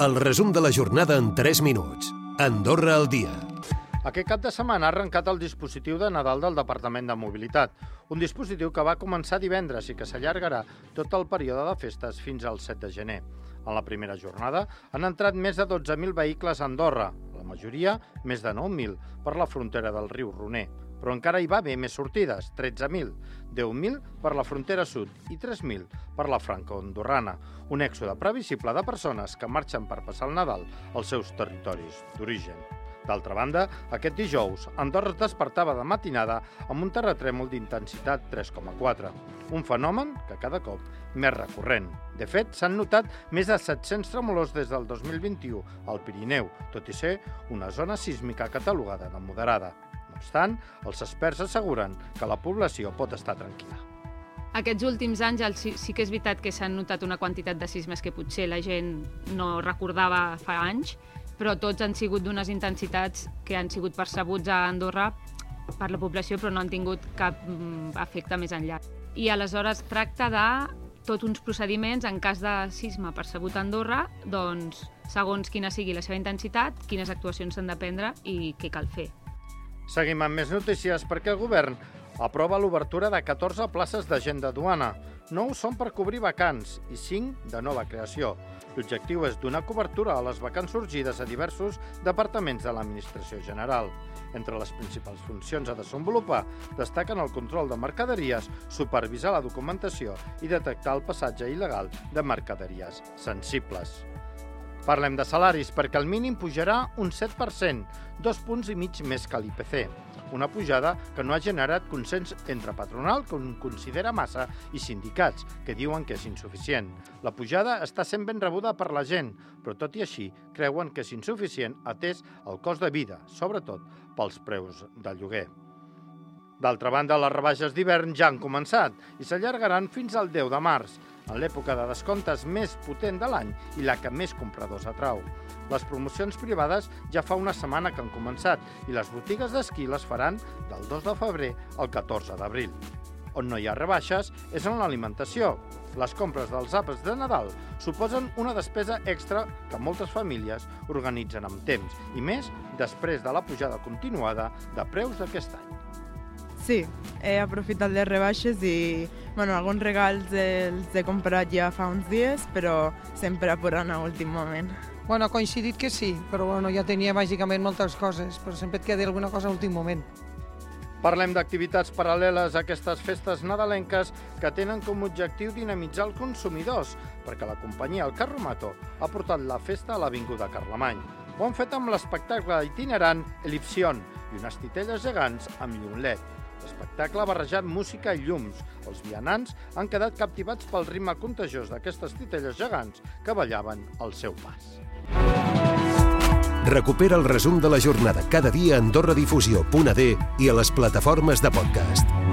El resum de la jornada en 3 minuts. Andorra al dia. Aquest cap de setmana ha arrencat el dispositiu de Nadal del Departament de Mobilitat, un dispositiu que va començar divendres i que s'allargarà tot el període de festes fins al 7 de gener. En la primera jornada han entrat més de 12.000 vehicles a Andorra, la majoria més de 9.000 per la frontera del riu Roner. Però encara hi va haver més sortides, 13.000, 10.000 per la frontera sud i 3.000 per la franco-andorrana, un èxode previsible de persones que marxen per passar el Nadal als seus territoris d'origen. D'altra banda, aquest dijous, Andorra es despertava de matinada amb un terratrèmol d'intensitat 3,4, un fenomen que cada cop més recurrent. De fet, s'han notat més de 700 tremolors des del 2021 al Pirineu, tot i ser una zona sísmica catalogada de moderada. Obstant, els experts asseguren que la població pot estar tranquil·la. Aquests últims anys sí, sí que és veritat que s'han notat una quantitat de sismes que potser la gent no recordava fa anys, però tots han sigut d'unes intensitats que han sigut percebuts a Andorra per la població, però no han tingut cap mm, efecte més enllà. I aleshores tracta de tots uns procediments en cas de sisme percebut a Andorra, doncs, segons quina sigui la seva intensitat, quines actuacions s'han de prendre i què cal fer. Seguim amb més notícies perquè el govern aprova l'obertura de 14 places d'agent de duana. 9 són per cobrir vacants i 5 de nova creació. L'objectiu és donar cobertura a les vacants sorgides a diversos departaments de l'administració general. Entre les principals funcions a desenvolupar destaquen el control de mercaderies, supervisar la documentació i detectar el passatge il·legal de mercaderies sensibles. Parlem de salaris perquè el mínim pujarà un 7%, dos punts i mig més que l'IPC. Una pujada que no ha generat consens entre patronal, que un considera massa, i sindicats, que diuen que és insuficient. La pujada està sent ben rebuda per la gent, però tot i així creuen que és insuficient atès el cost de vida, sobretot pels preus del lloguer. D'altra banda, les rebaixes d'hivern ja han començat i s'allargaran fins al 10 de març, en l'època de descomptes més potent de l'any i la que més compradors atrau. Les promocions privades ja fa una setmana que han començat i les botigues d'esquí les faran del 2 de febrer al 14 d'abril. On no hi ha rebaixes és en l'alimentació. Les compres dels àpats de Nadal suposen una despesa extra que moltes famílies organitzen amb temps, i més després de la pujada continuada de preus d'aquest any. Sí, he aprofitat les rebaixes i bueno, alguns regals els he comprat ja fa uns dies, però sempre apurant a últim moment. Bueno, ha coincidit que sí, però bueno, ja tenia bàsicament moltes coses, però sempre et queda alguna cosa a últim moment. Parlem d'activitats paral·leles a aquestes festes nadalenques que tenen com a objectiu dinamitzar els consumidors, perquè la companyia El Carromato ha portat la festa a l'Avinguda Carlemany. Ho han fet amb l'espectacle itinerant Elipsion i unes titelles gegants amb llum LED. L'espectacle ha barrejat música i llums. Els vianants han quedat captivats pel ritme contagiós d'aquestes titelles gegants que ballaven al seu pas. Recupera el resum de la jornada cada dia a AndorraDifusió.d i a les plataformes de podcast.